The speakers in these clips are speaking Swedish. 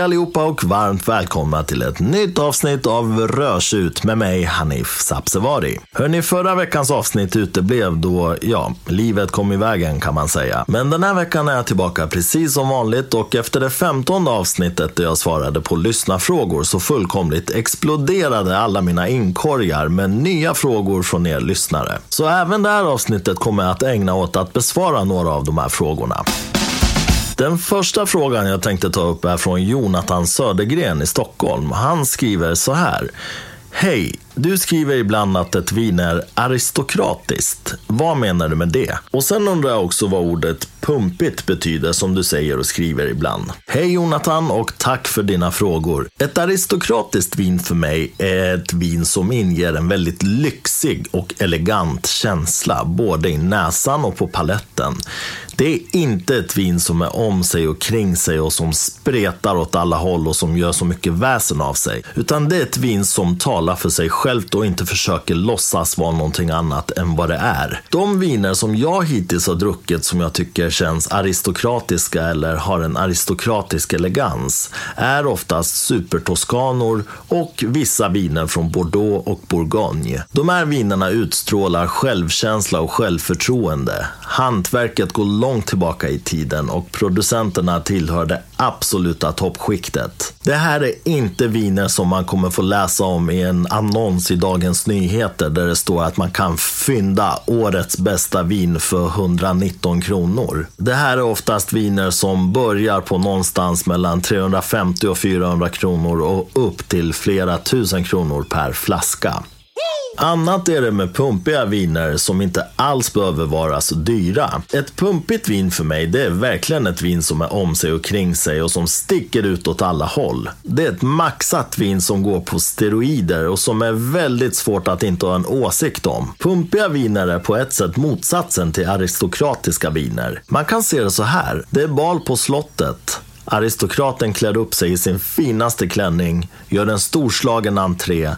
Hej allihopa och varmt välkomna till ett nytt avsnitt av Rörsut med mig Hanif Sabsevari. Hörni, förra veckans avsnitt uteblev då, ja, livet kom i vägen kan man säga. Men den här veckan är jag tillbaka precis som vanligt och efter det femtonde avsnittet där jag svarade på lyssnarfrågor så fullkomligt exploderade alla mina inkorgar med nya frågor från er lyssnare. Så även det här avsnittet kommer jag att ägna åt att besvara några av de här frågorna. Den första frågan jag tänkte ta upp är från Jonathan Södergren i Stockholm. Han skriver så här. Hej! Du skriver ibland att ett vin är aristokratiskt. Vad menar du med det? Och sen undrar jag också vad ordet pumpigt betyder som du säger och skriver ibland. Hej Jonathan och tack för dina frågor. Ett aristokratiskt vin för mig är ett vin som inger en väldigt lyxig och elegant känsla, både i näsan och på paletten. Det är inte ett vin som är om sig och kring sig och som spretar åt alla håll och som gör så mycket väsen av sig. Utan det är ett vin som talar för sig självt och inte försöker låtsas vara någonting annat än vad det är. De viner som jag hittills har druckit som jag tycker känns aristokratiska eller har en aristokratisk elegans är oftast supertoskanor och vissa viner från Bordeaux och Bourgogne. De här vinerna utstrålar självkänsla och självförtroende. Hantverket går långt långt tillbaka i tiden och producenterna tillhör det absoluta toppskiktet. Det här är inte viner som man kommer få läsa om i en annons i Dagens Nyheter där det står att man kan fynda årets bästa vin för 119 kronor. Det här är oftast viner som börjar på någonstans mellan 350 och 400 kronor och upp till flera tusen kronor per flaska. Annat är det med pumpiga viner som inte alls behöver vara så dyra. Ett pumpigt vin för mig, det är verkligen ett vin som är om sig och kring sig och som sticker ut åt alla håll. Det är ett maxat vin som går på steroider och som är väldigt svårt att inte ha en åsikt om. Pumpiga viner är på ett sätt motsatsen till aristokratiska viner. Man kan se det så här. Det är bal på slottet. Aristokraten klär upp sig i sin finaste klänning, gör en storslagen entré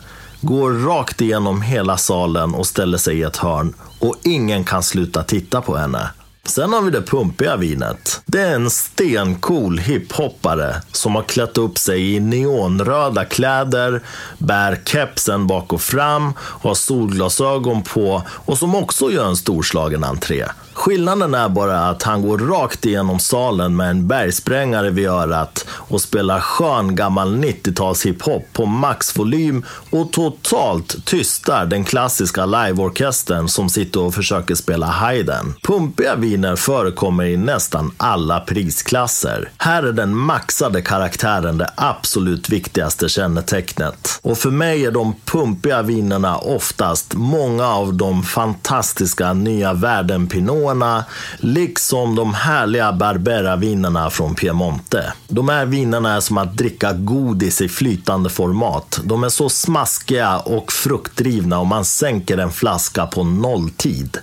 går rakt igenom hela salen och ställer sig i ett hörn och ingen kan sluta titta på henne. Sen har vi det pumpiga vinet. Det är en stencool hiphoppare som har klätt upp sig i neonröda kläder, bär kepsen bak och fram, har solglasögon på och som också gör en storslagen entré. Skillnaden är bara att han går rakt igenom salen med en bergsprängare vid örat och spelar skön gammal 90-tals hiphop på maxvolym och totalt tystar den klassiska liveorkestern som sitter och försöker spela Haydn. Pumpiga viner förekommer i nästan alla prisklasser. Här är den maxade karaktären det absolut viktigaste kännetecknet. Och för mig är de pumpiga vinerna oftast många av de fantastiska nya världen Pinot Pianoerna, liksom de härliga Barbera-vinerna från Piemonte. De här vinerna är som att dricka godis i flytande format. De är så smaskiga och fruktdrivna och man sänker en flaska på nolltid.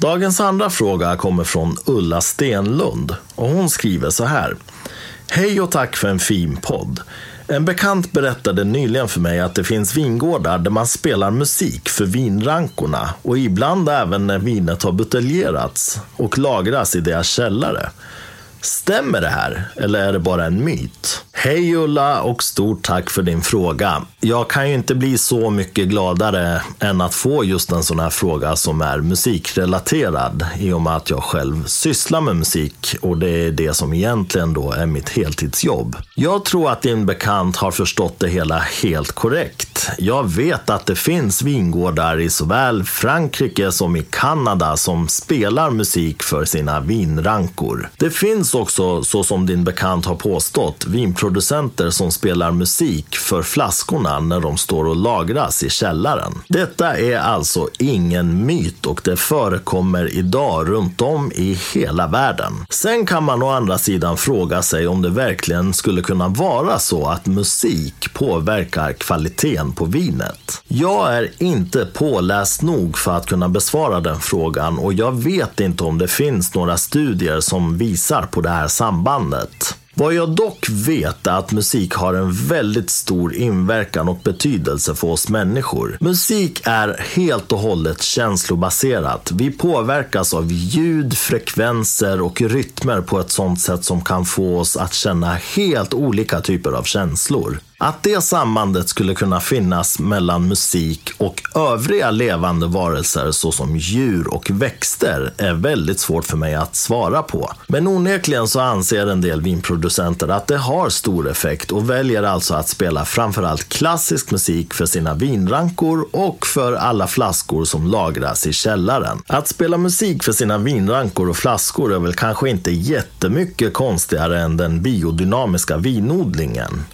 Dagens andra fråga kommer från Ulla Stenlund och hon skriver så här. Hej och tack för en fin podd. En bekant berättade nyligen för mig att det finns vingårdar där man spelar musik för vinrankorna och ibland även när vinet har buteljerats och lagras i deras källare. Stämmer det här, eller är det bara en myt? Hej Ulla och stort tack för din fråga. Jag kan ju inte bli så mycket gladare än att få just en sån här fråga som är musikrelaterad i och med att jag själv sysslar med musik och det är det som egentligen då är mitt heltidsjobb. Jag tror att din bekant har förstått det hela helt korrekt. Jag vet att det finns vingårdar i såväl Frankrike som i Kanada som spelar musik för sina vinrankor. Det finns Alltså också, så som din bekant har påstått, vinproducenter som spelar musik för flaskorna när de står och lagras i källaren. Detta är alltså ingen myt och det förekommer idag runt om i hela världen. Sen kan man å andra sidan fråga sig om det verkligen skulle kunna vara så att musik påverkar kvaliteten på vinet. Jag är inte påläst nog för att kunna besvara den frågan och jag vet inte om det finns några studier som visar på det här sambandet. Vad jag dock vet är att musik har en väldigt stor inverkan och betydelse för oss människor. Musik är helt och hållet känslobaserat. Vi påverkas av ljud, frekvenser och rytmer på ett sånt sätt som kan få oss att känna helt olika typer av känslor. Att det sambandet skulle kunna finnas mellan musik och övriga levande varelser såsom djur och växter är väldigt svårt för mig att svara på. Men onekligen så anser en del vinproducenter att det har stor effekt och väljer alltså att spela framförallt klassisk musik för sina vinrankor och för alla flaskor som lagras i källaren. Att spela musik för sina vinrankor och flaskor är väl kanske inte jättemycket konstigare än den biodynamiska vinodlingen.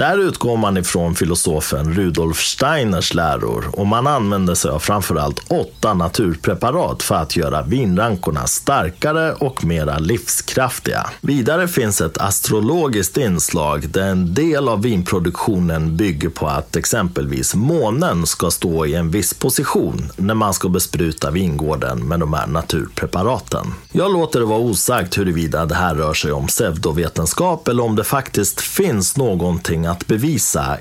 Där utgår man ifrån filosofen Rudolf Steiners läror och man använder sig av framförallt åtta naturpreparat för att göra vinrankorna starkare och mera livskraftiga. Vidare finns ett astrologiskt inslag där en del av vinproduktionen bygger på att exempelvis månen ska stå i en viss position när man ska bespruta vingården med de här naturpreparaten. Jag låter det vara osagt huruvida det här rör sig om pseudovetenskap eller om det faktiskt finns någonting att bevisa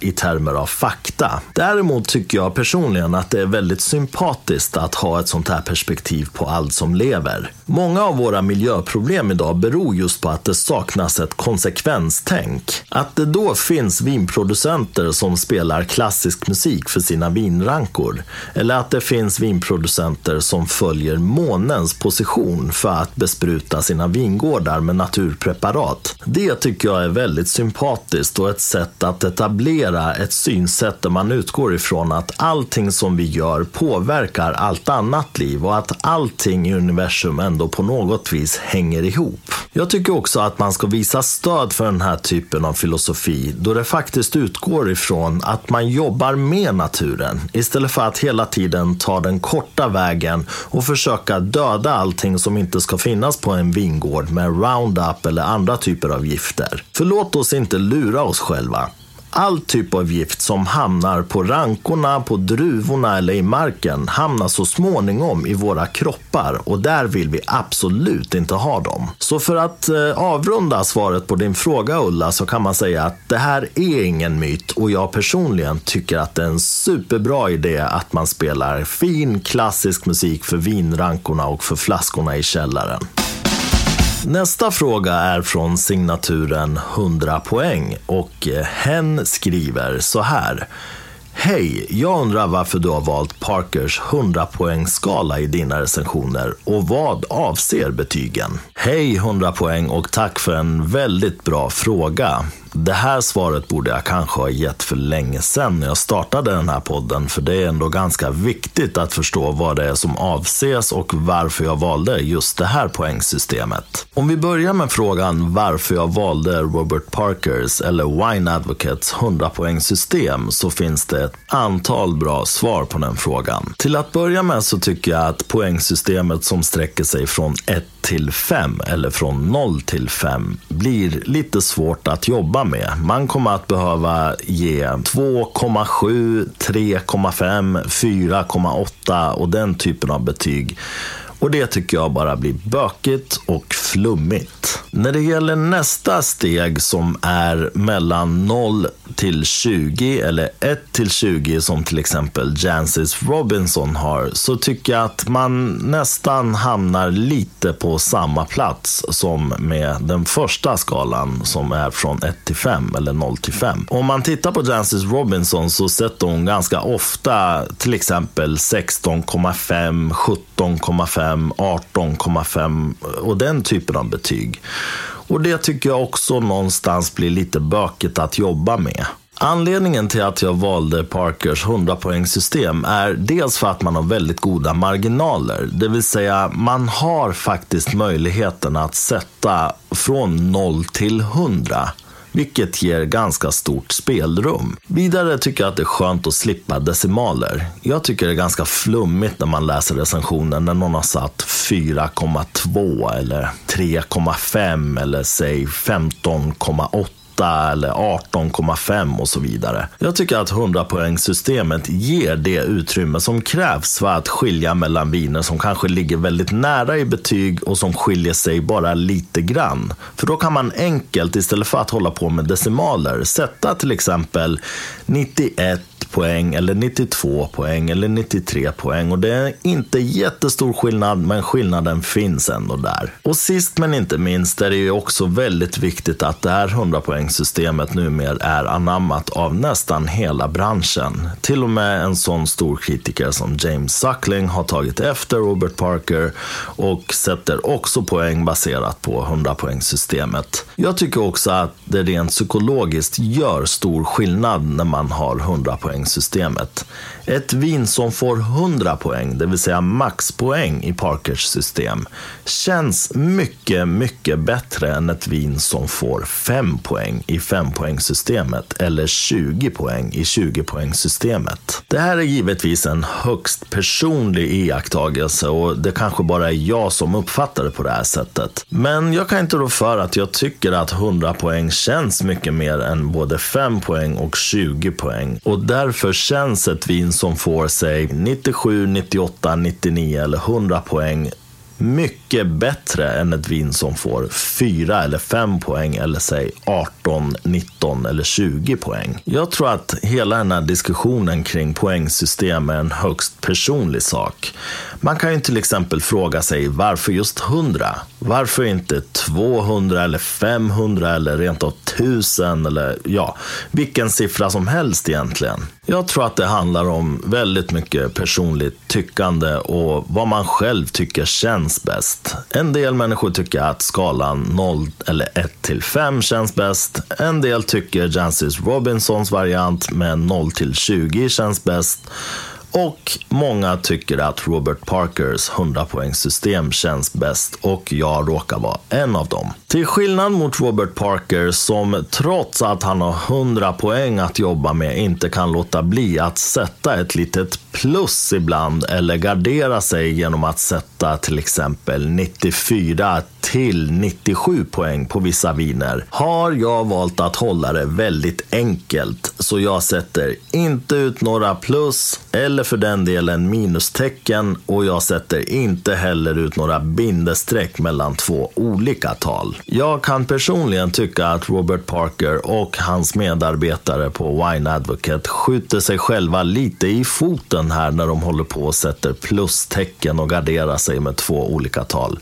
i termer av fakta. Däremot tycker jag personligen att det är väldigt sympatiskt att ha ett sånt här perspektiv på allt som lever. Många av våra miljöproblem idag beror just på att det saknas ett konsekvenstänk. Att det då finns vinproducenter som spelar klassisk musik för sina vinrankor. Eller att det finns vinproducenter som följer månens position för att bespruta sina vingårdar med naturpreparat. Det tycker jag är väldigt sympatiskt och ett sätt att etablera ett synsätt där man utgår ifrån att allting som vi gör påverkar allt annat liv och att allting i universum ändå på något vis hänger ihop. Jag tycker också att man ska visa stöd för den här typen av filosofi då det faktiskt utgår ifrån att man jobbar med naturen istället för att hela tiden ta den korta vägen och försöka döda allting som inte ska finnas på en vingård med Roundup eller andra typer av gifter. För låt oss inte lura oss själva. All typ av gift som hamnar på rankorna, på druvorna eller i marken hamnar så småningom i våra kroppar och där vill vi absolut inte ha dem. Så för att eh, avrunda svaret på din fråga Ulla så kan man säga att det här är ingen myt och jag personligen tycker att det är en superbra idé att man spelar fin klassisk musik för vinrankorna och för flaskorna i källaren. Nästa fråga är från signaturen 100 poäng och eh, hen skriver så här. Hej, jag undrar varför du har valt Parkers 100 poängskala i dina recensioner och vad avser betygen? Hej 100 poäng och tack för en väldigt bra fråga. Det här svaret borde jag kanske ha gett för länge sedan när jag startade den här podden, för det är ändå ganska viktigt att förstå vad det är som avses och varför jag valde just det här poängsystemet. Om vi börjar med frågan varför jag valde Robert Parkers eller Wine Advocates 100 poängsystem så finns det ett antal bra svar på den frågan. Till att börja med så tycker jag att poängsystemet som sträcker sig från 1 till 5 eller från 0 till 5 blir lite svårt att jobba med. Man kommer att behöva ge 2,7, 3,5, 4,8 och den typen av betyg. Och det tycker jag bara blir bökigt och flummigt. När det gäller nästa steg som är mellan 0 till 20 eller 1 till 20 som till exempel Jancis Robinson har så tycker jag att man nästan hamnar lite på samma plats som med den första skalan som är från 1 till 5 eller 0 till 5. Om man tittar på Jancis Robinson så sätter hon ganska ofta till exempel 16,5, 17,5, 18,5 och den typen av betyg. Och det tycker jag också någonstans blir lite bökigt att jobba med. Anledningen till att jag valde Parkers 100 poängssystem är dels för att man har väldigt goda marginaler. Det vill säga, man har faktiskt möjligheten att sätta från 0 till 100 vilket ger ganska stort spelrum. Vidare tycker jag att det är skönt att slippa decimaler. Jag tycker det är ganska flummigt när man läser recensionen när någon har satt 4,2 eller 3,5 eller säg 15,8 eller 18,5 och så vidare. Jag tycker att 100 poängssystemet ger det utrymme som krävs för att skilja mellan viner som kanske ligger väldigt nära i betyg och som skiljer sig bara lite grann. För då kan man enkelt, istället för att hålla på med decimaler, sätta till exempel 91 poäng eller 92 poäng eller 93 poäng. Och det är inte jättestor skillnad, men skillnaden finns ändå där. Och sist men inte minst är det ju också väldigt viktigt att det här 100 poängsystemet numera är anammat av nästan hela branschen. Till och med en sån stor kritiker som James Suckling har tagit efter Robert Parker och sätter också poäng baserat på 100 poängsystemet. Jag tycker också att det rent psykologiskt gör stor skillnad när man har 100 poängsystemet. Ett vin som får 100 poäng, det vill säga maxpoäng i Parkers system, känns mycket, mycket bättre än ett vin som får 5 poäng i 5-poängssystemet eller 20 poäng i 20-poängssystemet. Det här är givetvis en högst personlig iakttagelse och det kanske bara är jag som uppfattar det på det här sättet. Men jag kan inte rå för att jag tycker att 100 poäng känns mycket mer än både 5 poäng och 20 poäng. Och därför känns ett vin som får sig 97, 98, 99 eller 100 poäng mycket bättre än ett vin som får 4 eller 5 poäng eller säg 18, 19 eller 20 poäng. Jag tror att hela den här diskussionen kring poängsystem är en högst personlig sak. Man kan ju till exempel fråga sig varför just 100? Varför inte 200 eller 500 eller rent av 1000 eller ja, vilken siffra som helst egentligen. Jag tror att det handlar om väldigt mycket personligt tyckande och vad man själv tycker känns bäst. En del människor tycker att skalan 0 eller 1 till 5 känns bäst. En del tycker Jancis Robinsons variant med 0 till 20 känns bäst. Och många tycker att Robert Parkers 100 poängssystem känns bäst och jag råkar vara en av dem. Till skillnad mot Robert Parker som trots att han har 100 poäng att jobba med inte kan låta bli att sätta ett litet plus ibland eller gardera sig genom att sätta till exempel 94 till 97 poäng på vissa viner har jag valt att hålla det väldigt enkelt. Så jag sätter inte ut några plus eller för den delen minustecken och jag sätter inte heller ut några bindestreck mellan två olika tal. Jag kan personligen tycka att Robert Parker och hans medarbetare på Wine Advocate skjuter sig själva lite i foten här när de håller på och sätter plustecken och garderar sig med två olika tal.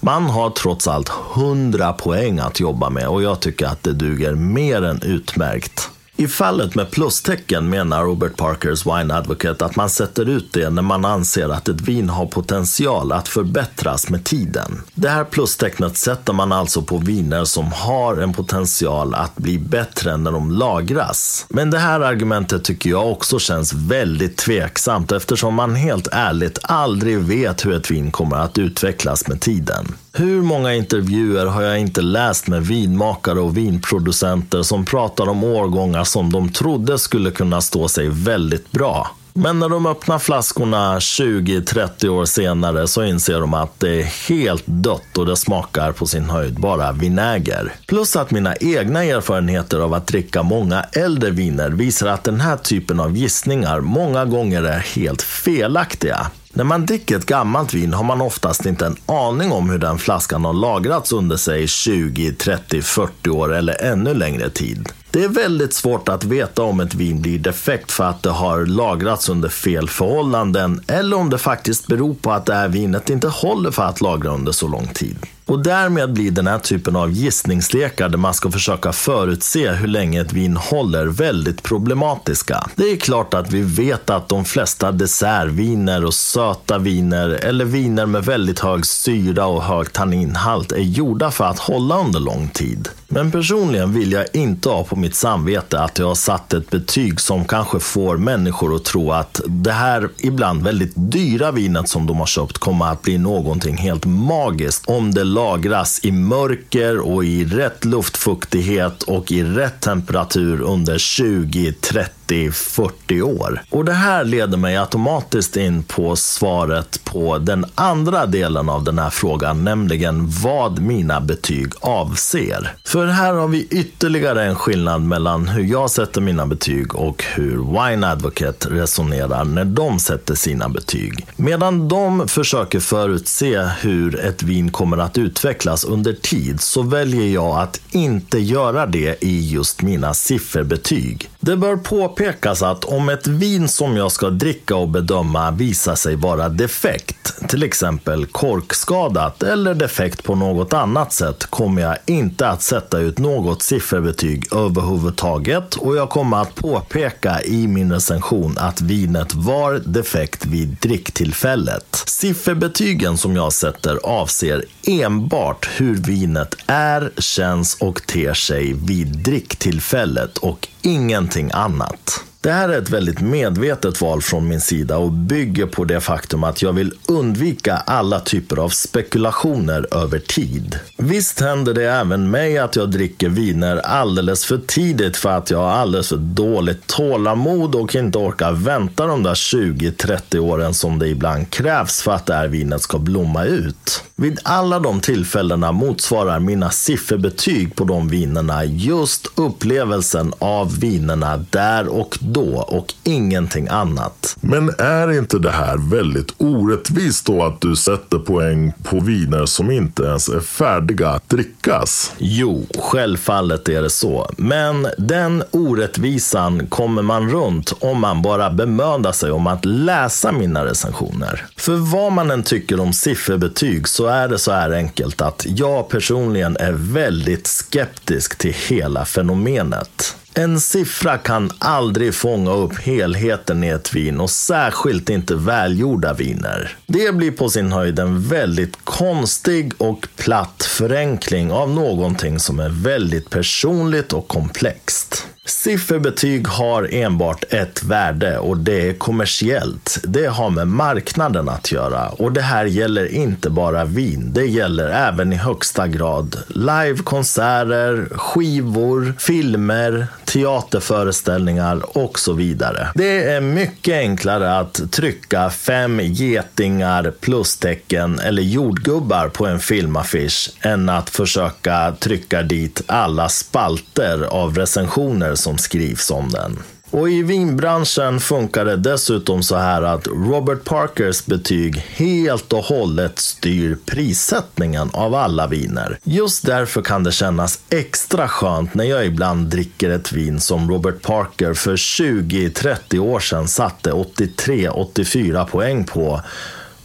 Man har trots allt 100 poäng att jobba med och jag tycker att det duger mer än utmärkt. I fallet med plustecken menar Robert Parkers Wine Advocate att man sätter ut det när man anser att ett vin har potential att förbättras med tiden. Det här plustecknet sätter man alltså på viner som har en potential att bli bättre när de lagras. Men det här argumentet tycker jag också känns väldigt tveksamt eftersom man helt ärligt aldrig vet hur ett vin kommer att utvecklas med tiden. Hur många intervjuer har jag inte läst med vinmakare och vinproducenter som pratar om årgångar som de trodde skulle kunna stå sig väldigt bra. Men när de öppnar flaskorna 20-30 år senare så inser de att det är helt dött och det smakar på sin höjd bara vinäger. Plus att mina egna erfarenheter av att dricka många äldre viner visar att den här typen av gissningar många gånger är helt felaktiga. När man dricker ett gammalt vin har man oftast inte en aning om hur den flaskan har lagrats under sig 20, 30, 40 år eller ännu längre tid. Det är väldigt svårt att veta om ett vin blir defekt för att det har lagrats under fel förhållanden eller om det faktiskt beror på att det här vinet inte håller för att lagra under så lång tid. Och därmed blir den här typen av gissningslekar där man ska försöka förutse hur länge ett vin håller väldigt problematiska. Det är klart att vi vet att de flesta dessertviner och söta viner eller viner med väldigt hög syra och hög tanninhalt är gjorda för att hålla under lång tid. Men personligen vill jag inte ha på mitt samvete att jag har satt ett betyg som kanske får människor att tro att det här ibland väldigt dyra vinet som de har köpt kommer att bli någonting helt magiskt om det lagras i mörker och i rätt luftfuktighet och i rätt temperatur under 20, 30 30-40 år. Och det här leder mig automatiskt in på svaret på den andra delen av den här frågan, nämligen vad mina betyg avser. För här har vi ytterligare en skillnad mellan hur jag sätter mina betyg och hur Wine Advocate resonerar när de sätter sina betyg. Medan de försöker förutse hur ett vin kommer att utvecklas under tid så väljer jag att inte göra det i just mina sifferbetyg. Det bör påpekas att om ett vin som jag ska dricka och bedöma visar sig vara defekt, till exempel korkskadat eller defekt på något annat sätt, kommer jag inte att sätta ut något sifferbetyg överhuvudtaget och jag kommer att påpeka i min recension att vinet var defekt vid dricktillfället. Sifferbetygen som jag sätter avser enbart hur vinet är, känns och ter sig vid dricktillfället och ingenting annat. Det här är ett väldigt medvetet val från min sida och bygger på det faktum att jag vill undvika alla typer av spekulationer över tid. Visst händer det även mig att jag dricker viner alldeles för tidigt för att jag har alldeles för dåligt tålamod och inte orkar vänta de där 20-30 åren som det ibland krävs för att det här vinet ska blomma ut. Vid alla de tillfällena motsvarar mina sifferbetyg på de vinerna just upplevelsen av vinerna där och då och ingenting annat. Men är inte det här väldigt orättvist då att du sätter poäng på viner som inte ens är färdiga att drickas? Jo, självfallet är det så. Men den orättvisan kommer man runt om man bara bemödar sig om att läsa mina recensioner. För vad man än tycker om sifferbetyg så är det så här enkelt att jag personligen är väldigt skeptisk till hela fenomenet. En siffra kan aldrig fånga upp helheten i ett vin och särskilt inte välgjorda viner. Det blir på sin höjd en väldigt konstig och platt förenkling av någonting som är väldigt personligt och komplext. Sifferbetyg har enbart ett värde och det är kommersiellt. Det har med marknaden att göra och det här gäller inte bara vin. Det gäller även i högsta grad livekonserter, skivor, filmer, teaterföreställningar och så vidare. Det är mycket enklare att trycka fem getingar, plustecken eller jordgubbar på en filmaffisch än att försöka trycka dit alla spalter av recensioner som skrivs om den. Och i vinbranschen funkar det dessutom så här att Robert Parkers betyg helt och hållet styr prissättningen av alla viner. Just därför kan det kännas extra skönt när jag ibland dricker ett vin som Robert Parker för 20-30 år sedan satte 83-84 poäng på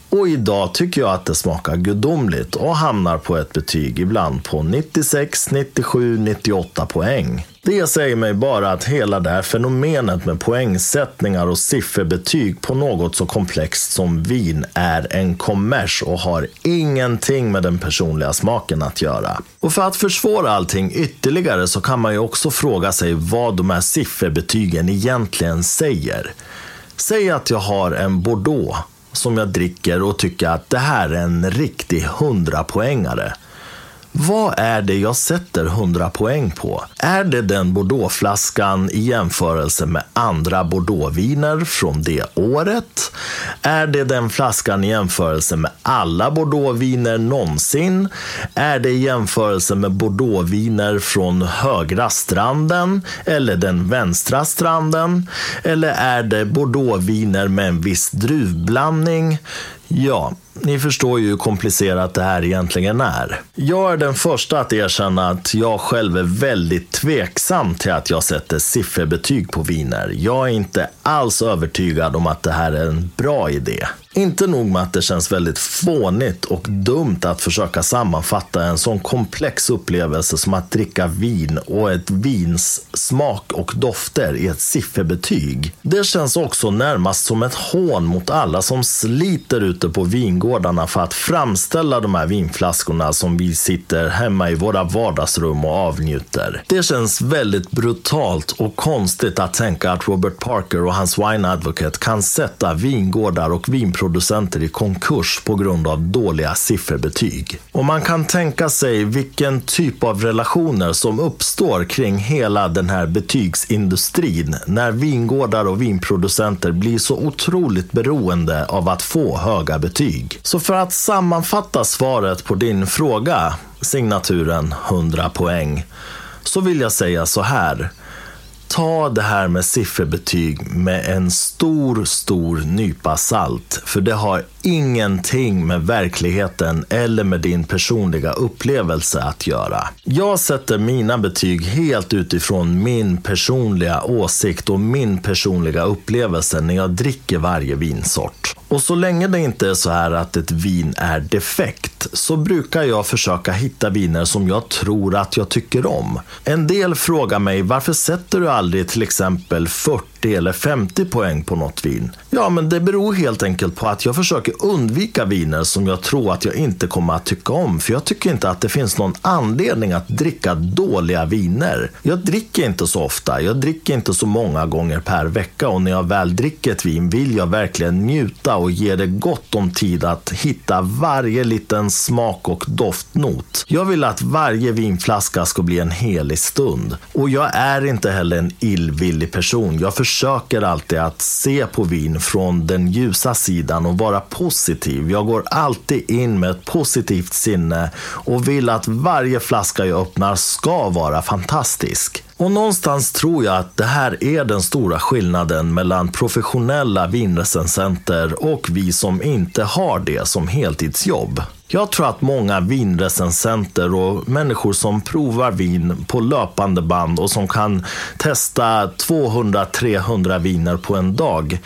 och idag tycker jag att det smakar gudomligt och hamnar på ett betyg ibland på 96, 97, 98 poäng. Det säger mig bara att hela det här fenomenet med poängsättningar och sifferbetyg på något så komplext som vin är en kommers och har ingenting med den personliga smaken att göra. Och för att försvåra allting ytterligare så kan man ju också fråga sig vad de här sifferbetygen egentligen säger. Säg att jag har en Bordeaux som jag dricker och tycker att det här är en riktig hundrapoängare. Vad är det jag sätter 100 poäng på? Är det den Bordeauxflaskan i jämförelse med andra Bordeauxviner från det året? Är det den flaskan i jämförelse med alla Bordeauxviner någonsin? Är det i jämförelse med Bordeauxviner från högra stranden eller den vänstra stranden? Eller är det Bordeauxviner med en viss druvblandning? Ja, ni förstår ju hur komplicerat det här egentligen är. Jag är den första att erkänna att jag själv är väldigt tveksam till att jag sätter sifferbetyg på viner. Jag är inte alls övertygad om att det här är en bra idé. Inte nog med att det känns väldigt fånigt och dumt att försöka sammanfatta en sån komplex upplevelse som att dricka vin och ett vins smak och dofter i ett sifferbetyg. Det känns också närmast som ett hån mot alla som sliter ute på vingårdar vingårdarna för att framställa de här vinflaskorna som vi sitter hemma i våra vardagsrum och avnjuter. Det känns väldigt brutalt och konstigt att tänka att Robert Parker och hans Wine Advocate kan sätta vingårdar och vinproducenter i konkurs på grund av dåliga sifferbetyg. Och man kan tänka sig vilken typ av relationer som uppstår kring hela den här betygsindustrin när vingårdar och vinproducenter blir så otroligt beroende av att få höga betyg. Så för att sammanfatta svaret på din fråga, signaturen 100 poäng, så vill jag säga så här ta det här med sifferbetyg med en stor, stor nypa salt. För det har ingenting med verkligheten eller med din personliga upplevelse att göra. Jag sätter mina betyg helt utifrån min personliga åsikt och min personliga upplevelse när jag dricker varje vinsort. Och så länge det inte är så här att ett vin är defekt så brukar jag försöka hitta viner som jag tror att jag tycker om. En del frågar mig varför sätter du aldrig till exempel 40 40 eller 50 poäng på något vin? Ja, men det beror helt enkelt på att jag försöker undvika viner som jag tror att jag inte kommer att tycka om. För jag tycker inte att det finns någon anledning att dricka dåliga viner. Jag dricker inte så ofta. Jag dricker inte så många gånger per vecka och när jag väl dricker ett vin vill jag verkligen njuta och ge det gott om tid att hitta varje liten smak och doftnot. Jag vill att varje vinflaska ska bli en helig stund. Och jag är inte heller en illvillig person. Jag försöker alltid att se på vin från den ljusa sidan och vara positiv. Jag går alltid in med ett positivt sinne och vill att varje flaska jag öppnar ska vara fantastisk. Och någonstans tror jag att det här är den stora skillnaden mellan professionella vinrecensenter och vi som inte har det som heltidsjobb. Jag tror att många vinrecensenter och människor som provar vin på löpande band och som kan testa 200-300 viner på en dag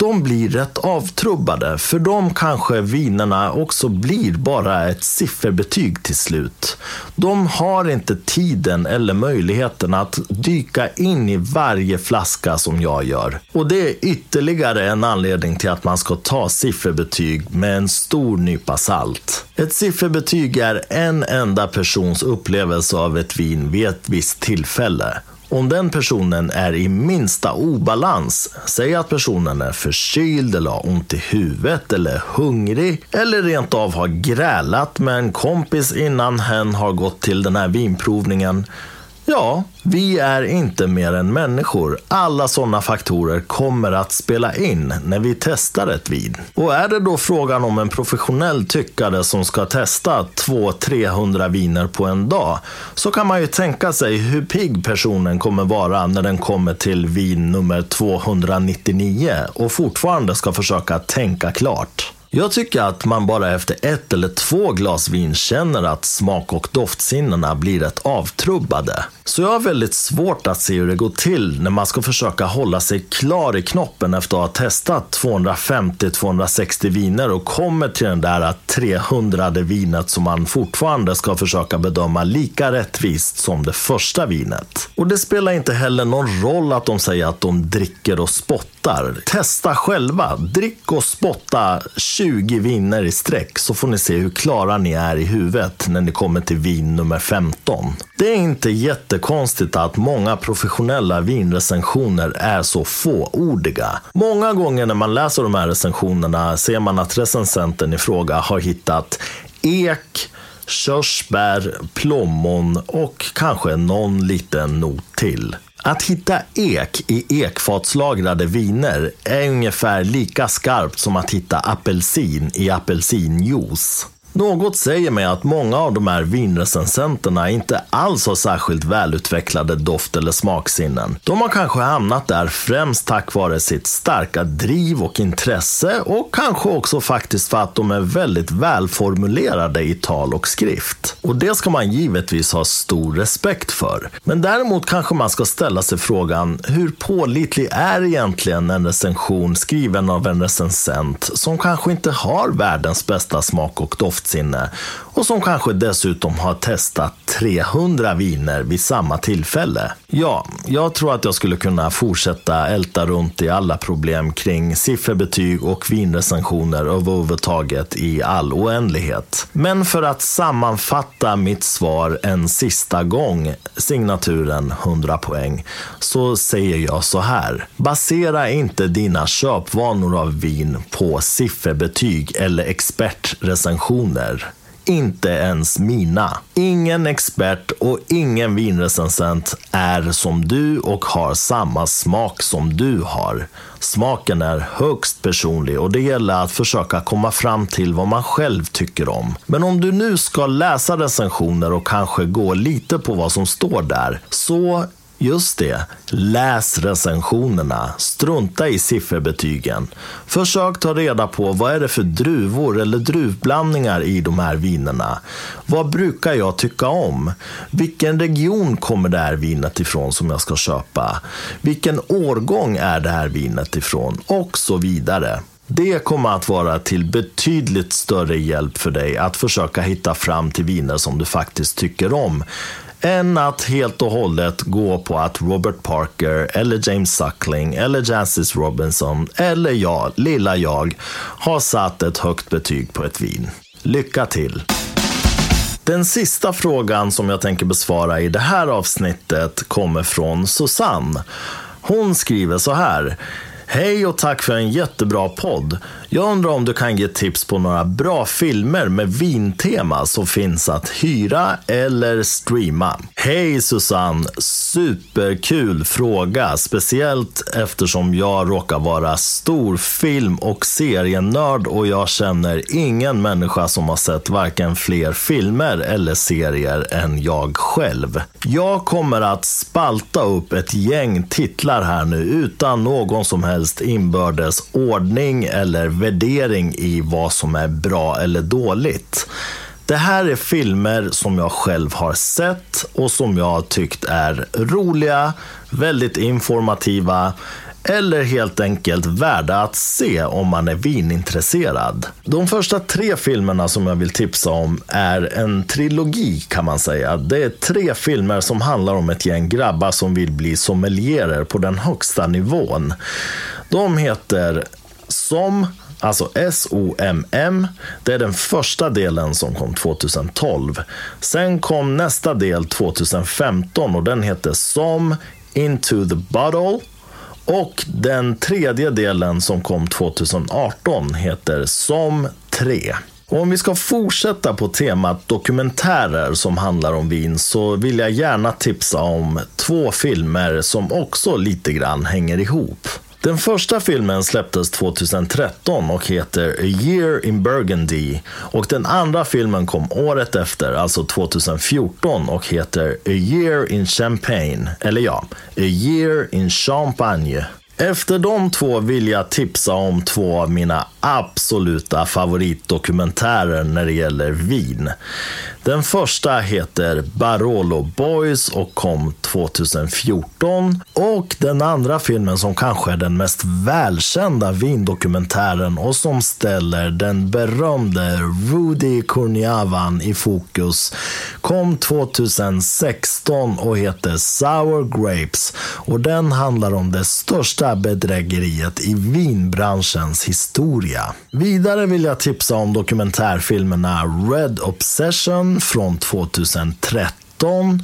de blir rätt avtrubbade. För de kanske vinerna också blir bara ett sifferbetyg till slut. De har inte tiden eller möjligheten att dyka in i varje flaska som jag gör. Och det är ytterligare en anledning till att man ska ta sifferbetyg med en stor nypa salt. Ett sifferbetyg är en enda persons upplevelse av ett vin vid ett visst tillfälle. Om den personen är i minsta obalans, säg att personen är förkyld eller har ont i huvudet eller hungrig eller rent av har grälat med en kompis innan hen har gått till den här vinprovningen Ja, vi är inte mer än människor. Alla sådana faktorer kommer att spela in när vi testar ett vin. Och är det då frågan om en professionell tyckare som ska testa 200-300 viner på en dag, så kan man ju tänka sig hur pigg personen kommer vara när den kommer till vin nummer 299 och fortfarande ska försöka tänka klart. Jag tycker att man bara efter ett eller två glas vin känner att smak och doftsinnena blir rätt avtrubbade. Så jag har väldigt svårt att se hur det går till när man ska försöka hålla sig klar i knoppen efter att ha testat 250-260 viner och kommer till den där 300 vinet som man fortfarande ska försöka bedöma lika rättvist som det första vinet. Och det spelar inte heller någon roll att de säger att de dricker och spottar. Testa själva. Drick och spotta 20 viner i sträck så får ni se hur klara ni är i huvudet när ni kommer till vin nummer 15. Det är inte jättekonstigt att många professionella vinrecensioner är så fåordiga. Många gånger när man läser de här recensionerna ser man att recensenten i fråga har hittat ek, körsbär, plommon och kanske någon liten not till. Att hitta ek i ekfatslagrade viner är ungefär lika skarpt som att hitta apelsin i apelsinjuice. Något säger mig att många av de här vinrecensenterna inte alls har särskilt välutvecklade doft eller smaksinnen. De har kanske hamnat där främst tack vare sitt starka driv och intresse och kanske också faktiskt för att de är väldigt välformulerade i tal och skrift. Och det ska man givetvis ha stor respekt för. Men däremot kanske man ska ställa sig frågan, hur pålitlig är egentligen en recension skriven av en recensent som kanske inte har världens bästa smak och doft doftsinne och som kanske dessutom har testat 300 viner vid samma tillfälle. Ja, jag tror att jag skulle kunna fortsätta älta runt i alla problem kring sifferbetyg och vinrecensioner överhuvudtaget i all oändlighet. Men för att sammanfatta mitt svar en sista gång, signaturen 100 poäng, så säger jag så här. Basera inte dina köpvanor av vin på sifferbetyg eller expertrecensioner inte ens mina. Ingen expert och ingen vinrecensent är som du och har samma smak som du har. Smaken är högst personlig och det gäller att försöka komma fram till vad man själv tycker om. Men om du nu ska läsa recensioner och kanske gå lite på vad som står där, så Just det. Läs recensionerna. Strunta i sifferbetygen. Försök ta reda på vad är det för druvor eller druvblandningar i de här vinerna. Vad brukar jag tycka om? Vilken region kommer det här vinet ifrån som jag ska köpa? Vilken årgång är det här vinet ifrån? Och så vidare. Det kommer att vara till betydligt större hjälp för dig att försöka hitta fram till viner som du faktiskt tycker om än att helt och hållet gå på att Robert Parker eller James Suckling eller Jancis Robinson eller jag, lilla jag, har satt ett högt betyg på ett vin. Lycka till! Den sista frågan som jag tänker besvara i det här avsnittet kommer från Susanne. Hon skriver så här. Hej och tack för en jättebra podd. Jag undrar om du kan ge tips på några bra filmer med vintema som finns att hyra eller streama. Hej Susanne! Superkul fråga, speciellt eftersom jag råkar vara stor film och serienörd och jag känner ingen människa som har sett varken fler filmer eller serier än jag själv. Jag kommer att spalta upp ett gäng titlar här nu utan någon som helst inbördes ordning eller värdering i vad som är bra eller dåligt. Det här är filmer som jag själv har sett och som jag har tyckt är roliga, väldigt informativa eller helt enkelt värda att se om man är vinintresserad. De första tre filmerna som jag vill tipsa om är en trilogi kan man säga. Det är tre filmer som handlar om ett gäng grabbar som vill bli sommelierer på den högsta nivån. De heter Som Alltså SOMM. Det är den första delen som kom 2012. Sen kom nästa del 2015 och den heter Som Into the Bottle. Och den tredje delen som kom 2018 heter Som 3. Och om vi ska fortsätta på temat dokumentärer som handlar om vin så vill jag gärna tipsa om två filmer som också lite grann hänger ihop. Den första filmen släpptes 2013 och heter A year in Burgundy. Och den andra filmen kom året efter, alltså 2014 och heter A year in Champagne. Eller ja, A year in Champagne. Efter de två vill jag tipsa om två av mina absoluta favoritdokumentärer när det gäller vin. Den första heter Barolo Boys och kom 2014. Och den andra filmen som kanske är den mest välkända vindokumentären och som ställer den berömde Rudy Kurniavan i fokus kom 2016 och heter Sour Grapes. Och den handlar om det största bedrägeriet i vinbranschens historia. Vidare vill jag tipsa om dokumentärfilmerna Red Obsession från 2013.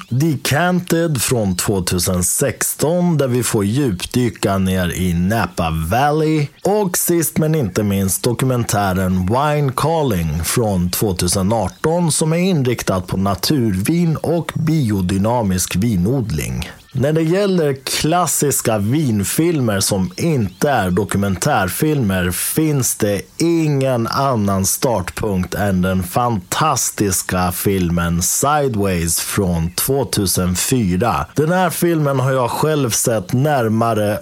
Decanted från 2016 där vi får djupdyka ner i Napa Valley. Och sist men inte minst dokumentären Wine Calling från 2018 som är inriktad på naturvin och biodynamisk vinodling. När det gäller klassiska vinfilmer som inte är dokumentärfilmer finns det ingen annan startpunkt än den fantastiska filmen Sideways från 2004. Den här filmen har jag själv sett närmare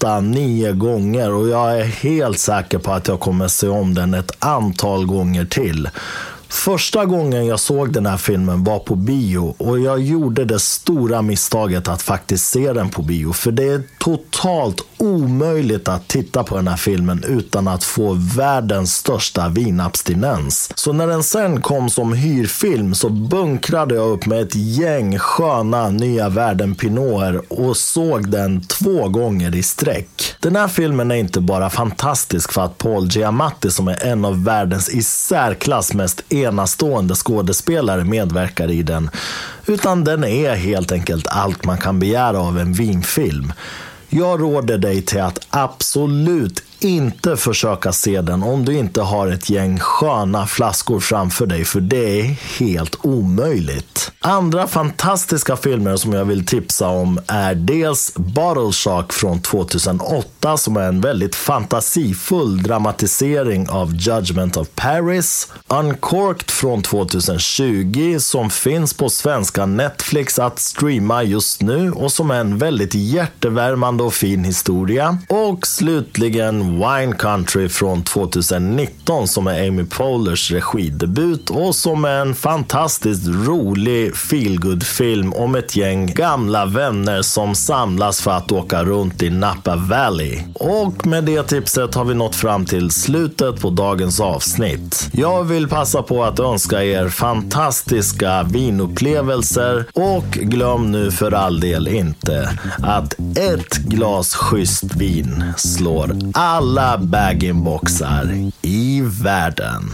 8-9 gånger och jag är helt säker på att jag kommer se om den ett antal gånger till. Första gången jag såg den här filmen var på bio och jag gjorde det stora misstaget att faktiskt se den på bio. För det är totalt omöjligt att titta på den här filmen utan att få världens största vinabstinens. Så när den sen kom som hyrfilm så bunkrade jag upp med ett gäng sköna nya världen Pinoter och såg den två gånger i sträck. Den här filmen är inte bara fantastisk för att Paul Giamatti som är en av världens i särklass mest enastående skådespelare medverkar i den, utan den är helt enkelt allt man kan begära av en vinfilm. Jag råder dig till att absolut inte försöka se den om du inte har ett gäng sköna flaskor framför dig, för det är helt omöjligt. Andra fantastiska filmer som jag vill tipsa om är dels Bottle Shock från 2008 som är en väldigt fantasifull dramatisering av Judgment of Paris. Uncorked från 2020 som finns på svenska Netflix att streama just nu och som är en väldigt hjärtevärmande och fin historia. Och slutligen Wine Country från 2019 som är Amy Polers regidebut och som är en fantastiskt rolig feelgood film om ett gäng gamla vänner som samlas för att åka runt i Napa Valley. Och med det tipset har vi nått fram till slutet på dagens avsnitt. Jag vill passa på att önska er fantastiska vinupplevelser och glöm nu för all del inte att ett glas schysst vin slår all alla bag-in-boxar i världen.